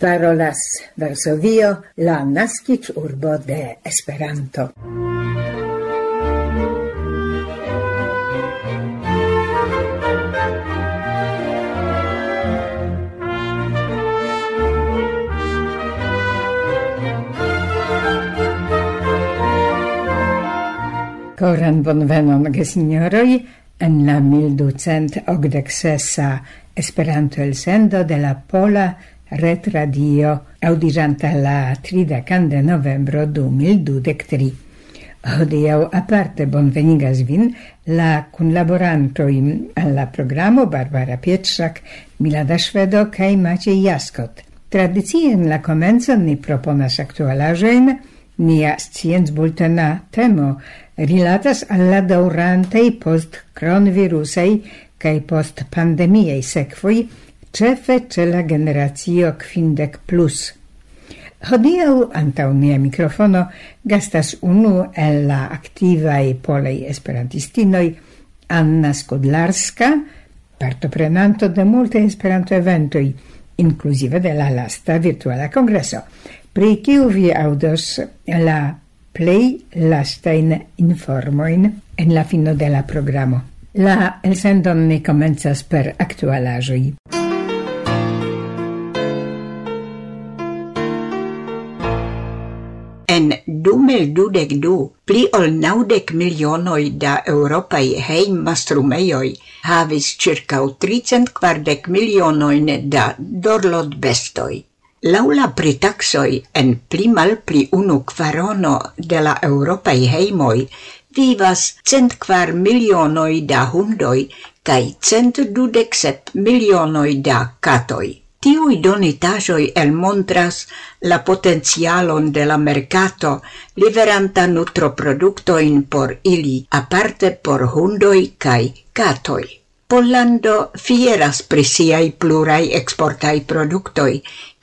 parolas Varsovio, la nascic urbo de Esperanto. Koran bonvenon gesignoroi, en la 1286 Esperanto elsendo de la pola Ret Radio audiranta la 30 de novembro 2023. Hodiaŭ aparte bonvenigas vin la collaborantoi al la programo Barbara Pietrzak, Milada Švedo kaj Maciej Jaskot. Tradicie la komenco ni proponas aktualaĵojn nia sciencbultena temo rilatas alla daurantei post kronvirusaj kaj post pandemiei sekvoj cefe ce la generatio quindec plus. Hodiau antau nia mikrofono gastas unu el la activae polei esperantistinoi Anna Skodlarska, partoprenanto de multe Esperanto-eventoi, inclusive de la lasta virtuala congreso, pri kiu vi audos la plei lastain informoin en la fino de la programo. La elsendon ne comenzas per actualajoi. dume dudek du pli ol naudec milionoj da europei heim mastrumeioi havis circa 340 kvardek da dorlot bestoi. Laula pritaxoi en pli malpli unu kvarono de la eŭropaj heimoi vivas cent kvar milionoj da hundoj kaj cent dudek sep milionoj da katoj. Tiui el montras la potencialon de la mercato liveranta nutroproduktojn por ili, aparte por hundoi kaj katoj. Pollando fieras pri siai plurai exportai produktoj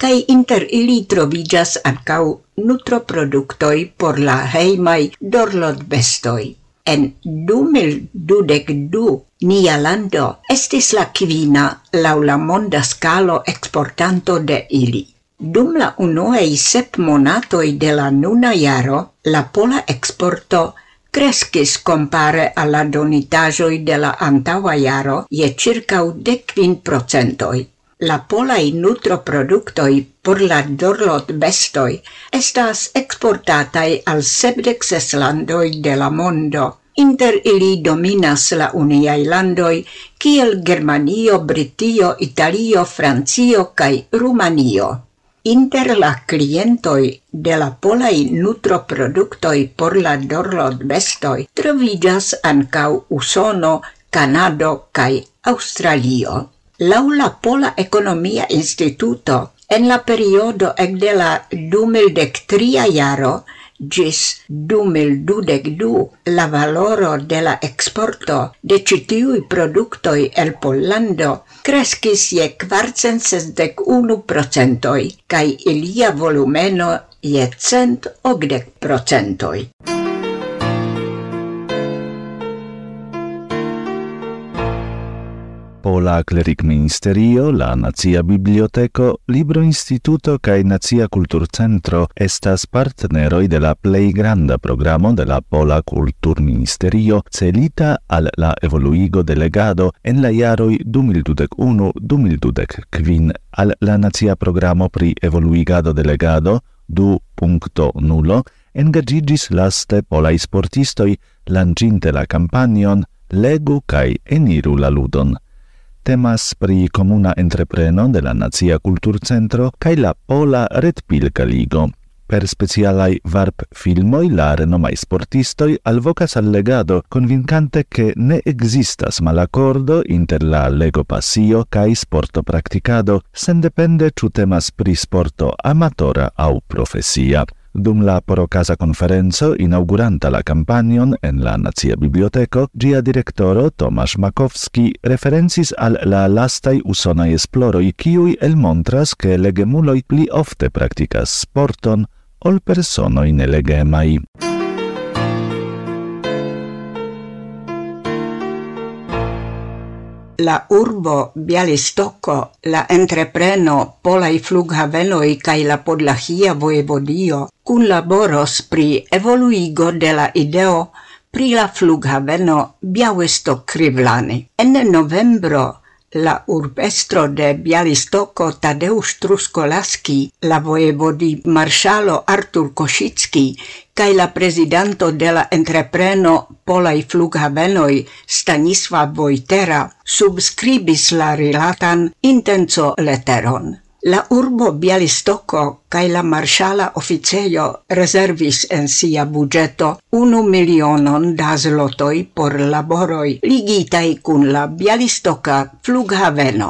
kaj inter ili trovigas ancau nutroproduktoi por la heimai dorlot bestoi en 2022 nia lando estis la kvina laŭ la monda skalo exportanto de ili. Dum la unuei sep monatoi de la nuna jaro, la pola exporto crescis compare alla donitajoi de la antaua jaro je circa 15 procentoi. La polai nutroproductoi por la dorlotbestoj estas eksportataj al sepdek landoi de la mondo. Inter ili dominas la uniaj landoi kiel Germanio, Britio, Italio, Francio kaj Rumanio inter la clientoi de la polai nutroproductoi por la dorlot bestoi trovigas ancau Usono, Canado cae Australio. Lau la Pola Economia Instituto, en la periodo ekde la 2013 jaro gis 2022 la valoro de la exporto de citiui productoi el Pollando crescis je 461%, cae ilia volumeno je 180%. Pola Clericministerio, la Nazia Biblioteco, Libro Instituto cae Nazia Culturcentro estas partneroi de la plei granda programo de la Pola Culturministerio celita al la evoluigo de legado en la iaroi 2021-2025 al la Nazia Programo pri Evoluigado de Legado 2.0 engagigis laste polai sportistoi lancinte la campanion legu cae eniru la ludon temas pri comuna entrepreno de la Nazia Kulturcentro kai la Pola Retpilka Ligo. Per specialai varp filmoi la renomai sportistoi alvocas al legado, convincante che ne existas malaccordo inter la lego passio cae sporto practicado, sen depende ciu temas pri sporto amatora au profesia. Dum la porocasa conferenzo, inauguranta la campanion en la Nazia Biblioteco, gia directoro Tomasz Makowski referencis al la lastai usonai esploroi, kiui elmontras che legemuloi pli ofte practicas sporton ol personoi nelegemai. la urbo Bialistoko, la entrepreno Polaj flughavenoj kaj la Podlahia vojevodio kunlaboros pri evoluigo de la ideo pri la flughaveno Białystock-Rivlani. En novembro la urbestro de Bialistoko Tadeusz Truskolaski, la voevodi marŝalo Artur Koŝicki kaj la prezidanto de la entrepreno Polaj Flughavenoj Stanisław Wojtera subskribis la rilatan intenco leteron. La urbo Bialistoko cae la marŝala officeio rezervis en sia budgeto unu milionon da zlotoi por laboroi ligitai kun la Bialistoka flughaveno.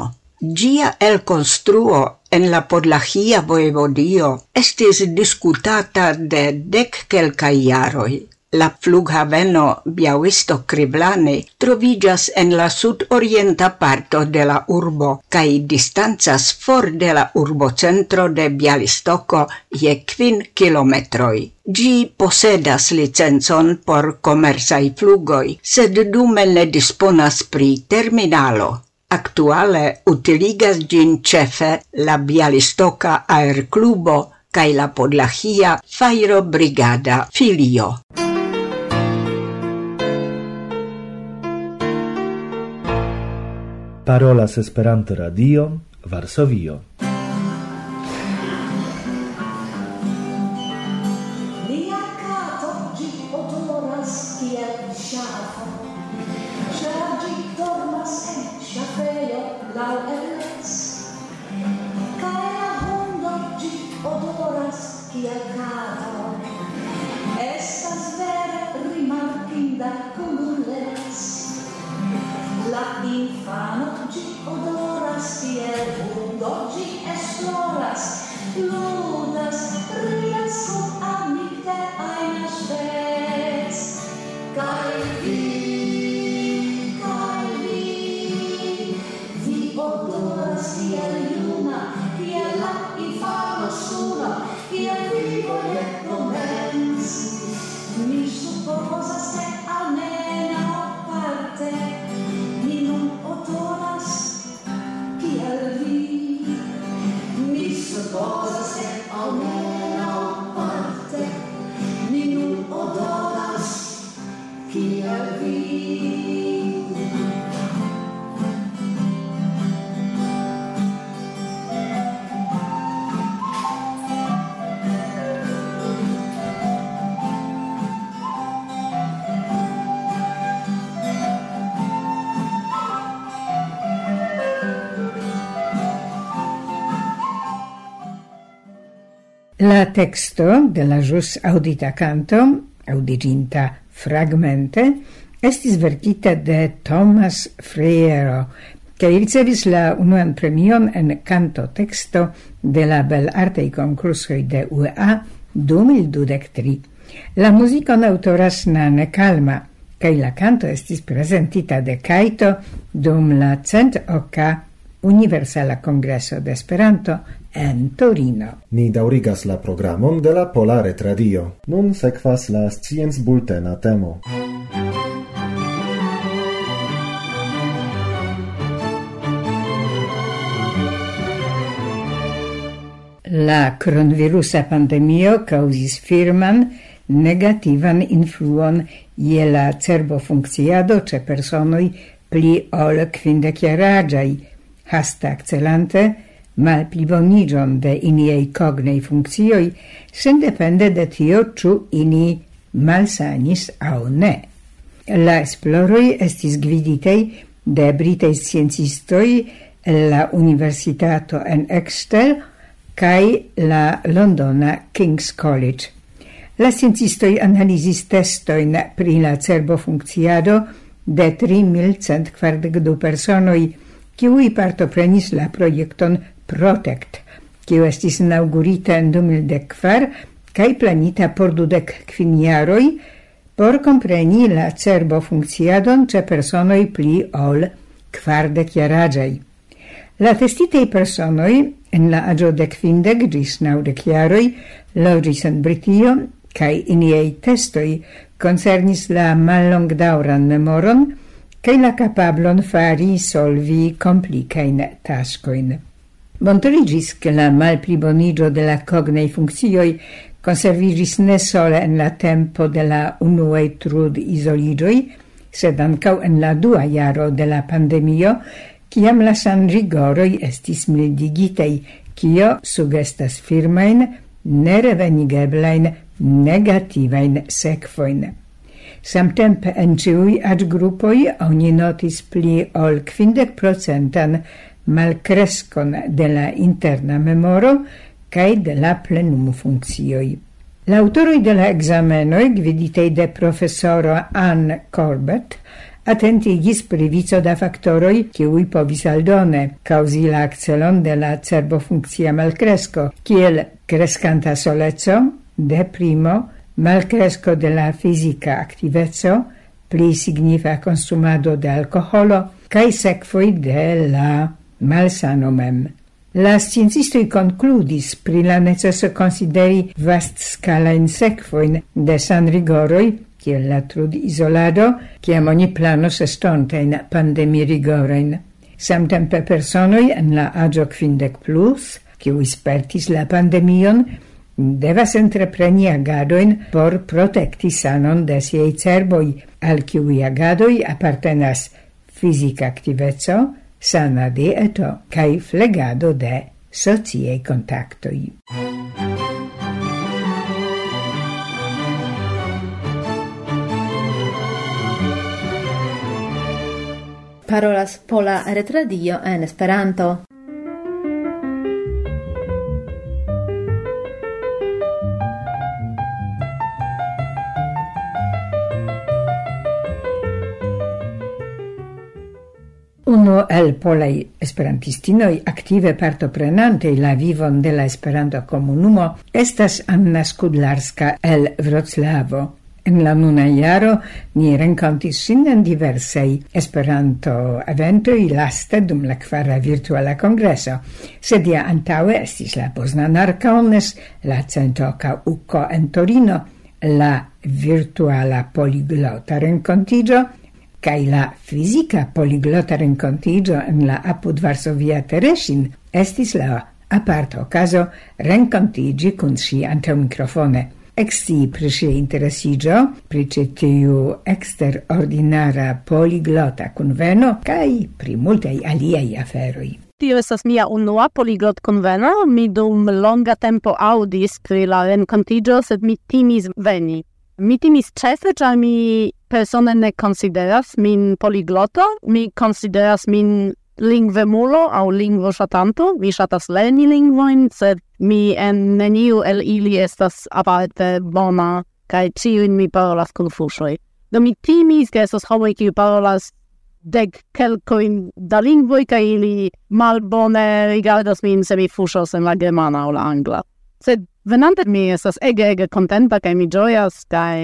Gia el construo en la Podlahia voevodio estis diskutata de dec quelcai iaroi, La flughaveno Biawisto Kriblane trovigas en la sudorienta parto de la urbo cae distanzas for de la urbocentro de Bialistoko je quin kilometroi. Gi posedas licencon por comersai flugoi, sed dume ne disponas pri terminalo. Actuale utiligas gin cefe la Bialistoka Aerklubo cae la Podlahia Fajrobrigada filio. Parolas Esperanto-Radio, Varsovio. La texto de la jus audita canto, audiginta fragmente, estis verkita de Thomas Friero, kaj ricevis la unuan premion en canto texto de la bel arte concursoi de UEA 2023. La muzikon autoras Nane Kalma, kaj la canto estis presentita de Kaito dum la cent oka Universala Kongreso de Esperanto en Torino. Ni daurigas la programon de la Polare Tradio. Nun sekvas la scienc bultena temo. La coronavirusa pandemio causis firman negativan influon je la cerbo funkciado ĉe personoj pli ol kvindekjaraĝaj, haste akcelante mal plivonigion de iniei cognei funccioi, sendepende de tio ciu ini malsanis au ne. La esploroi estis gviditei de britei sciencistoi la Universitato en Exeter cae la Londona King's College. La sciencistoi analisis testoin pri la cerbo funcciado de 3142 personoi, kiui partoprenis la projekton Protect, kiu estis inaugurita en 2004 kaj planita por dudek kvin jaroj por kompreni la cerbo funkciadon ĉe personoj pli ol kvardek jaraĝaj. La testitei personoj en la aĝo de kvindek ĝis naŭdek jaroj loĝis en Britio kaj iniaj testoj concernis la mallongdaŭran memoron kaj la capablon fari solvi complicain tascoin. Montorigis che la malplibonigio de la cognei funccioi conservigis ne sole en la tempo de la unuei trud isoligioi, sed ancau en la dua iaro de la pandemio, ciam la san rigoroi estis mildigitei, cio sugestas firmain, nerevenigeblain, negativain sekvoin. Samtempe en ciui ad grupoi oni notis pli ol quindec procentan malcrescon de la interna memoro cae de la plenum funccioi. L'autoroi de la examenoi, gviditei de professoro Anne Corbett, attentigis pri vico da factoroi kiuj povis aldone causi la accelon de la cerbofunccia malcresco, kiel crescanta solezzo, de primo, malcresco de la fisica activezzo, pli signifa consumado de alcoholo, cae secfoi de la malsano mem. La sciencistoi concludis pri la necesso consideri vast scala in sequoin de san rigoroi, kiel la trud isolado, kiam oni planos estontein pandemi rigorein. Samtempe personoi en la agio quindec plus, kiu ispertis la pandemion, devas entrepreni agadoin por protekti sanon de siei cerboi, al kiui agadoi apartenas fisica activezzo, sana dieto kaj flegado de sociaj contactoi. Parolas Pola Retradio en Esperanto. unu el polei esperantistinoi aktive partoprenante la vivon de la Esperanto komunumo estas Anna Skudlarska el Wroclavo. En la nuna iaro ni renkontis sin en diversei esperanto eventoi laste dum la kvara virtuala kongreso, sed ja antaŭe estis la Poznan Arkaones, la Centoka Uko en Torino, la virtuala poliglota renkontigio Kai la fizika poliglota renkontiĝo en la apud Varsovia Tereŝin estis la aparta okazo renkontiĝi kun ŝi antaŭ mikrofone. Eksci pri ŝia interesiĝo, pri ĉi tiu eksterordinara poliglota kunveno kaj pri multaj aliaj aferoj. Tio estas mia unua poliglot conveno, mi dum longa tempo audis pri la rencontigio, sed mi timis veni. Mi timis ĉefe, ĉar mi persone ne consideras min poligloto, mi consideras min lingvemulo au lingvo shatanto, mi shatas lerni lingvoin, sed mi en neniu el ili estas aparte bona, kai ciuin mi parolas kun fushoi. Do mi timis, ke estos homoi kiu parolas dec quelcoin da lingvoi, kai ili malbone rigardas min se mi fushos en la germana o la angla. Sed Venante mi estas ege ege contenta kaj mi ĝojas kaj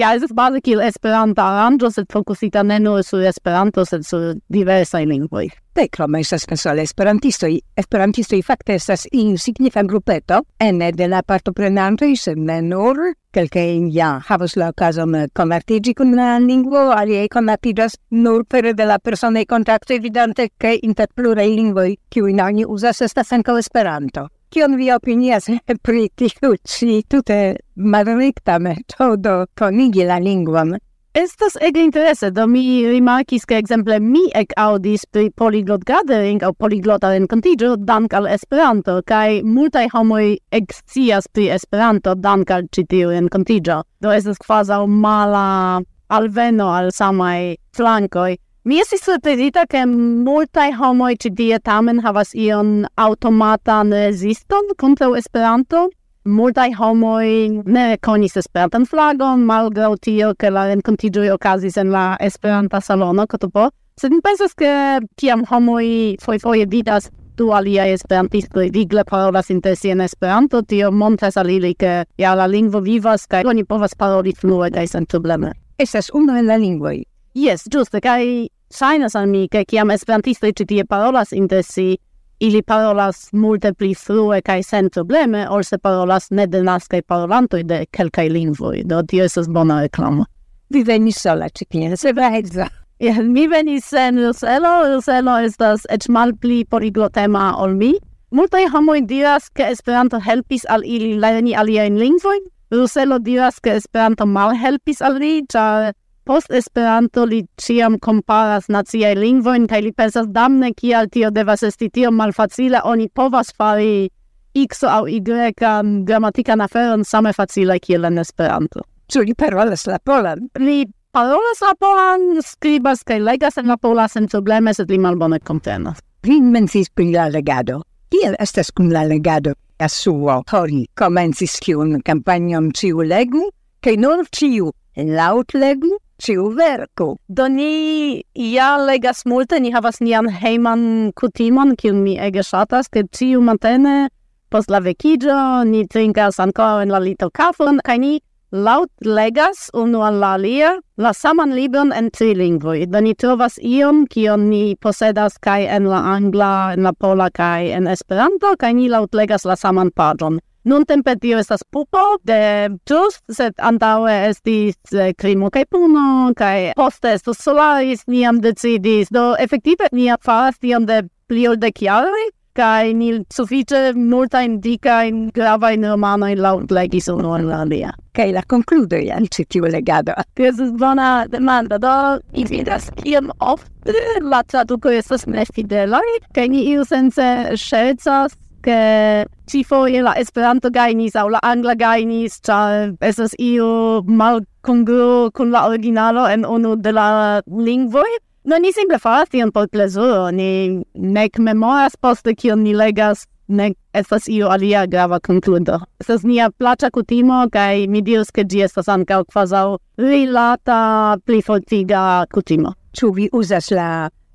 ja estas baze kiel Esperanta aranĝo sed fokusita ne nur sur Esperanto sed sur diversaj lingvoj. De krome estas pensole esperantistoj. Esperantistoj fakte estas in signifa grupeto ene de la partoprenantoj sed ne nur kelkaj ja havas la okazon konvertiĝi kun la lingvo, aliaj konatiĝas nur pere de la personaj kontaktoj vidante ke inter pluraj lingvoj kiujn oni uzas estas ankaŭ Esperanto kion vi opinias pri tiu ci tute malrekta metodo konigi la lingvon? Estas ege interese, do mi rimarkis ke ekzemple mi ek aŭdis pri polyglot gathering aŭ polyglota renkontiĝo dank al Esperanto kaj multaj homoj ekscias pri Esperanto dank al ĉi tiu renkontiĝo. Do estas kvazaŭ mala alveno al samaj flankoj Mi estis surprizita ke multaj homoj ĉi tie tamen havas ion aŭtomatan reziston kontraŭ Esperanto. Multaj homoj ne konis Esperantan flagon, malgraŭ tio, ke la renkontiĝoj okazis en la Esperanta salono Kotopo. Sed mi pensas, ke kiam homoj fojfoje vidas du aliaj esperantistoj vigle parolas inter si en Esperanto, tio montras al ili, ke ja la lingvo vivas kaj oni povas paroli flue kaj senprobleme. Estas unu el la lingvoj. Yes, giusto kai Sainas al mi, che chiam esperantistoi ci tie parolas inter si, ili parolas multe pli frue kaj sen probleme, or se parolas nedenaskaj parolantoi de kelkai lingvoi, do tio esas bona reklamo. Vi venis sola ci tie, se edzo. Ja, mi venis en Ruselo, Ruselo estas eĉ malpli poliglotema ol mi. Multaj homoj diras, ke Esperanto helpis al ili lerni aliajn lingvojn. Ruselo diras, ke Esperanto malhelpis al li, ĉar post Esperanto li ciam comparas naziai lingvoin, kai li pensas damne kial tio devas esti tio malfacile, oni povas fari x au y grammatican aferon same facile kiel en Esperanto. Ĉu li parolas la polan? Li parolas la polan, skribas kaj legas en la pola sen probleme, sed li malbone komprenas. Vi mencis pri la legado. Kiel estas kun la legado? Asuo Hori komencis kiun kampanjon ciu legu, kaj nur ciu laut legu ciu verku. Do ni ja legas multe, ni havas nian heiman kutimon, kiun mi ege shatas, ke ciu matene post la vecigio ni trinkas ancora en la lito kafon, kai ni laut legas unu al la alia la saman libron en tri lingvoi. Do ni trovas ion, kion ni posedas kai en la angla, en la pola, kai en esperanto, kai ni laut legas la saman pagion. Nun tempe tio estas pupo de Tus, sed antaue estis eh, krimo kaj puno, kaj poste estus solaris, niam decidis. Do efektive nia faras tion de pli ol dek jaroj, kaj ni sufiĉe multajn dikajn gravajn romanojn laŭlegis unu en la alia. Kaj la konkludoj al ĉi tiu legado. Tio estas bona demando, do mi vidas kiom ofte la tradukoj estas nefidelaj, kaj ni iusence ŝercas che ci foje la Esperanto gainis au la angla gainis, ĉar esas io malkongruo con la originalo en unu de la lingvoi No, ni simple faras tion por plezuro, ni nec memoras poste kion ni legas, nec estas io alia grava concludo. Estas nia plaĉa cutimo, kaj mi dius ke gi estas ancao quasau rilata, plifortiga cutimo. Ciu vi uzas la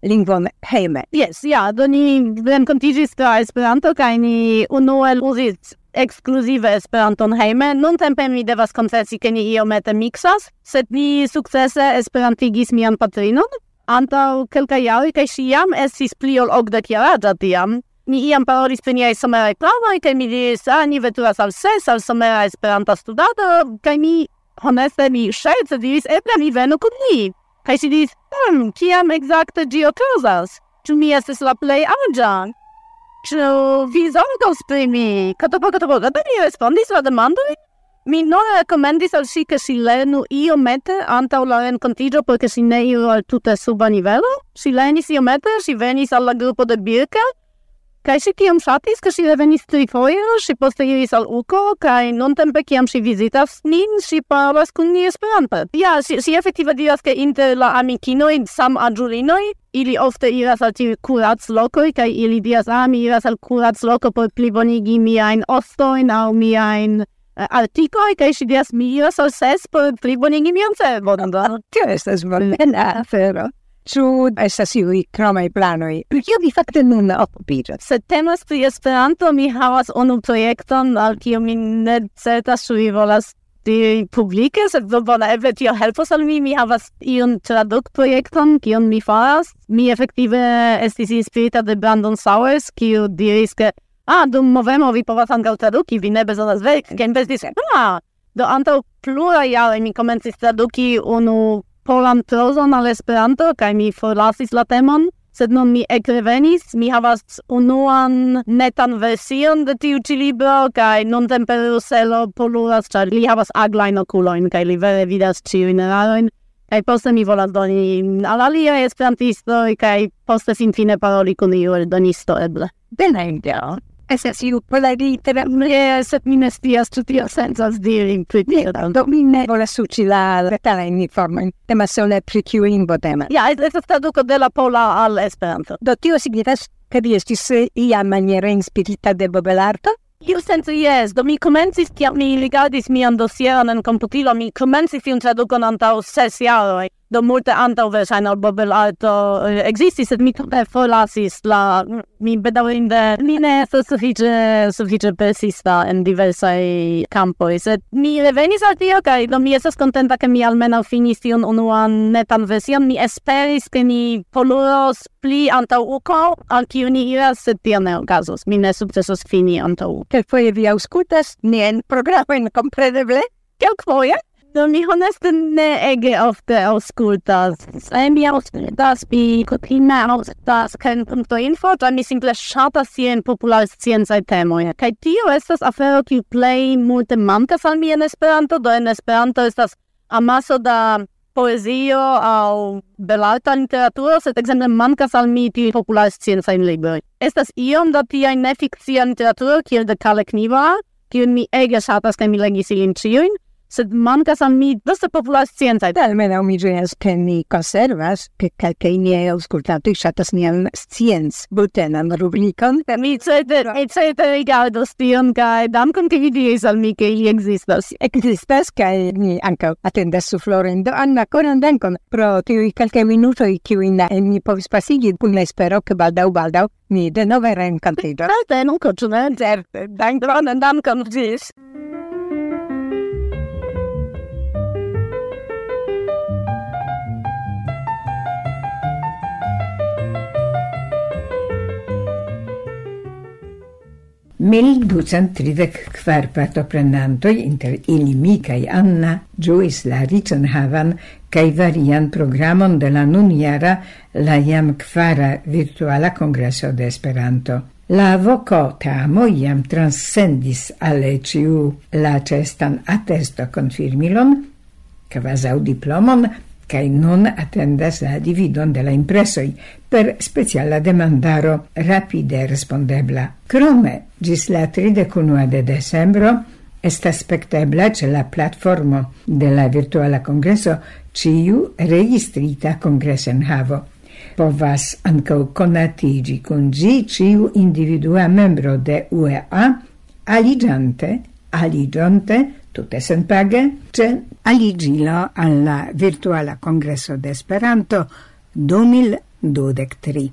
lingvon hejme. Yes, ja, do ni renkontiĝis tra Esperanto kaj ni unue uzis ekskluzive Esperanton hejme. Nuntempe mi devas konfesi, ke ni iomete miksas, sed ni sukcese esperantigis mian patrinon. Antaŭ kelkaj jaroj kaj ŝi jam estis pli ol okdekjaraĝa tiam. Ni iam parolis pri niaj someraj planoj kaj mi diris, a ni veturas al ses al somera Esperanta studado kaj mi honeste mi ŝerce diris, eble mi venu kun ni. Kai si dis, hmm, kiam exacte gi okazas? Ču mi estes la plei aĝa? Ču vi zorgos pri mi? Katopo, katopo, katopo, mi respondis la demandoi? Mi non recomendis al si che si lernu iomete antaŭ la rencontigio perché si ne iru al tutte suba nivelo. Si lernis iomete, si venis alla gruppo de Birka, Kaj si tiam ŝatis, ka si revenis trifoje, si poste iris al Uko, kaj nuntempe kiam si vizitas nin, si paras kun ni Esperante. Ja, si, si efektiva diras, ke inter la amikinoi, sam adjulinoi, ili ofte iras al tiuj kuraclokoj, kaj ili diras, ah, mi iras al kuracloko por plibonigi miain ostoin, au miain uh, eh, artikoi, kaj si diras mi iras al ses por plibonigi mian cerbon. Tio estas malbena afero. Ĉu estas iuj kromaj planoj? Pri kio vi fakte nun okupiĝas? Se temas pri Esperanto, mi havas unu projekton, al kiu mi ne certas ĉu vi volas diri publike, sed do bona eble tio helpos al mi. Mi havas iun traduk-projekton, kion mi faras. Mi efektive estis inspirita de Brandon Sowers, kiu diris, ke ah, dum movemo vi povas ankaŭ traduki, vi ne bezonas verki. Kaj mi pensis, ah, do antaŭ pluraj jaroj mi komencis traduki unu polan prozon al Esperanto, kaj mi forlasis la temon, sed nun mi ekrevenis, mi havas unuan netan version de tiu ĉi libro, kaj nuntempe Ruselo poluras, ĉar li havas aglajn okulojn, kaj li vere vidas ĉiujn erarojn. Kaj poste mi volas doni al aliaj esperantistoj, kaj poste finfine paroli kun iu eldonisto eble. Bene, ideo estas iu plerite, sed mi ne stias tu tio sensas diri pri tio, do mi ne volas suci la letale in informa, tema sole pri kiu lingvo temas. Ja, estas traduko de la pola al Esperanto. Do tio signifas che vi estis ia maniera inspirita de Bobelarto? Io sensu, yes, do mi comencis tiam mi ligadis mian dosieron en computilo, mi comencis iun traducon antau ses jaroi do multe antaŭ verŝajne urbobelarto existis eh, sed mi tute forlasis la... Mi bedaŭrinde mi ne estas suffice suffice persista en diversai campoi sed mi revenis al tio kai do mi estas contenta ke mi almena finis tion unuan netan version. Mi esperis ke ni poluros pli antau uko al kiu ni iras, sed tio ne okazos. Mi ne sukcesos fini antau uko. Kelkfoje vi aŭskultas niajn programojn, kompreneble? Kelkfoje? Do mi honeste ne ege ofte auscultas. Se mi auscultas, mi kutime auscultas ken punto info, da mi simple shatas sien popular scienzai temoi. Kai tio estas afero ki play multe mankas al mi en Esperanto, do en Esperanto estas amaso da poesio au belalta literaturo, sed exemple mankas al mi tiuj popular sciencaj libri. Estas iom da tiaj nefikcia literaturo kiel de Kalekniva, kiun mi ege shatas kaj mi legis ilin ciuin, sed mancas a mi dosta populas scienzaj. Almenaŭ mi ĝenas ke ni konservas, ke kelkaj niaj aŭskultantoj ŝatas nian scienc-butenan rubrikon. Mi cetere, cetere rigardas tion kaj dankon ke vi diris al mi ke ili ekzistas. Ekzistas kaj ni anca atendas su Florendo. Anna, koran dankon pro tiuj kelkaj minutoj kiujn ni povis pasigi kun la espero ke baldaŭ baldaŭ ni denove renkontiĝos. Certe, non certe. Certe, dankon, dankon, ĝis. 1234 kvar partoprenantoj, inter ili mi kaj Anna, ĝuis la riĉan havan kaj varian programon de la nunjara la jam kvara virtuala kongreso de Esperanto. La voco tamo iam transcendis ale ciu la cestan attesto confirmilon, quasau diplomon, cae non attendas la dividon de la impressoi, per speciala demandaro rapide respondebla. Krome ĝis la 31 de decembro estas spektebla ĉe la platformo de la virtuala congresso ĉiu registrita kongresenhavo. Povas ankaŭ konatiĝi kun ĝi ciu individua membro de UEA aliĝante, aliĝonte tutte senpage ĉe aligilo alla virtuala congresso de Esperanto 2000 dudek tri.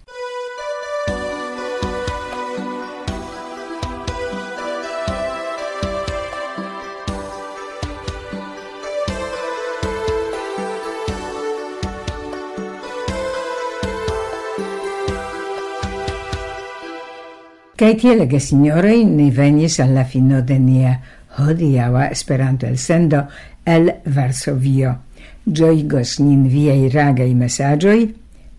Kaj tiele, signore ni venis alla fino de nia hodiaŭa Esperanto-elsendo el Varsovio. Ĝojgos nin viaj ragaj mesaĝoj,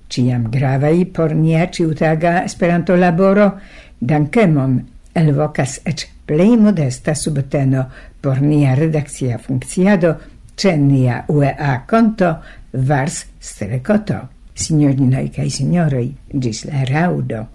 ciam gravai por nia ciutaga esperanto laboro, dankemon elvocas ec plei modesta subteno por nia redakcia funkciado ce nia UEA konto vars strekoto. Signorinoj kaj signoroj, gis la raŭdo.